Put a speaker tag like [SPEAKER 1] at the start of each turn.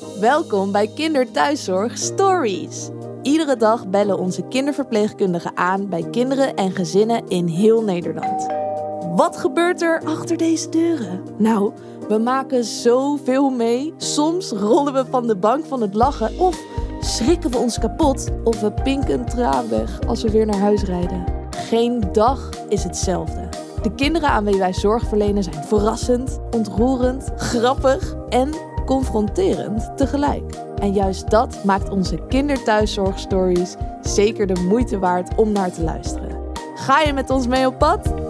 [SPEAKER 1] Welkom bij Kinderthuiszorg Stories. Iedere dag bellen onze kinderverpleegkundigen aan bij kinderen en gezinnen in heel Nederland. Wat gebeurt er achter deze deuren? Nou, we maken zoveel mee. Soms rollen we van de bank van het lachen of schrikken we ons kapot of we pinken een traan weg als we weer naar huis rijden. Geen dag is hetzelfde. De kinderen aan wie wij zorg verlenen zijn verrassend, ontroerend, grappig en confronterend tegelijk. En juist dat maakt onze kinderthuiszorgstories zeker de moeite waard om naar te luisteren. Ga je met ons mee op pad?